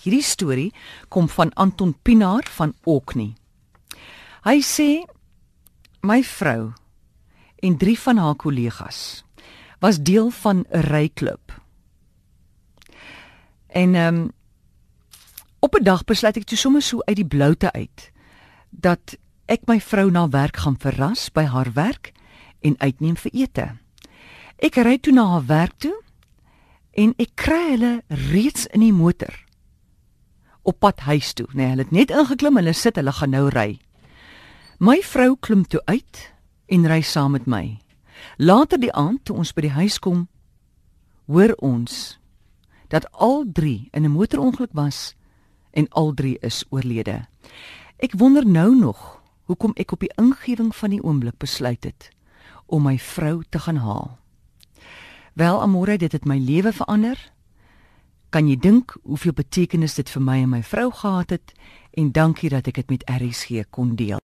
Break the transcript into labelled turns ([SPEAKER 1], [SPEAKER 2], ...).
[SPEAKER 1] Hierdie storie kom van Anton Pinaar van Okni. Hy sê my vrou en drie van haar kollegas was deel van 'n ryklub. En ehm um, op 'n dag besluit ek toe sommer so uit die bloute uit dat ek my vrou na werk gaan verras by haar werk en uitneem vir ete. Ek ry toe na haar werk toe en ek kry hulle reeds in die motor op pad huis toe. Nee, hulle het net ingeklim, hulle sit, hulle gaan nou ry. My vrou klim toe uit en ry saam met my. Later die aand toe ons by die huis kom, hoor ons dat al drie in 'n motorongeluk was en al drie is oorlede. Ek wonder nou nog hoekom ek op die ingewing van die oomblik besluit het om my vrou te gaan haal. Wel, Amore, dit het my lewe verander. Kan jy dink hoeveel betekenis dit vir my en my vrou gehad het en dankie dat ek dit met RSG kon deel.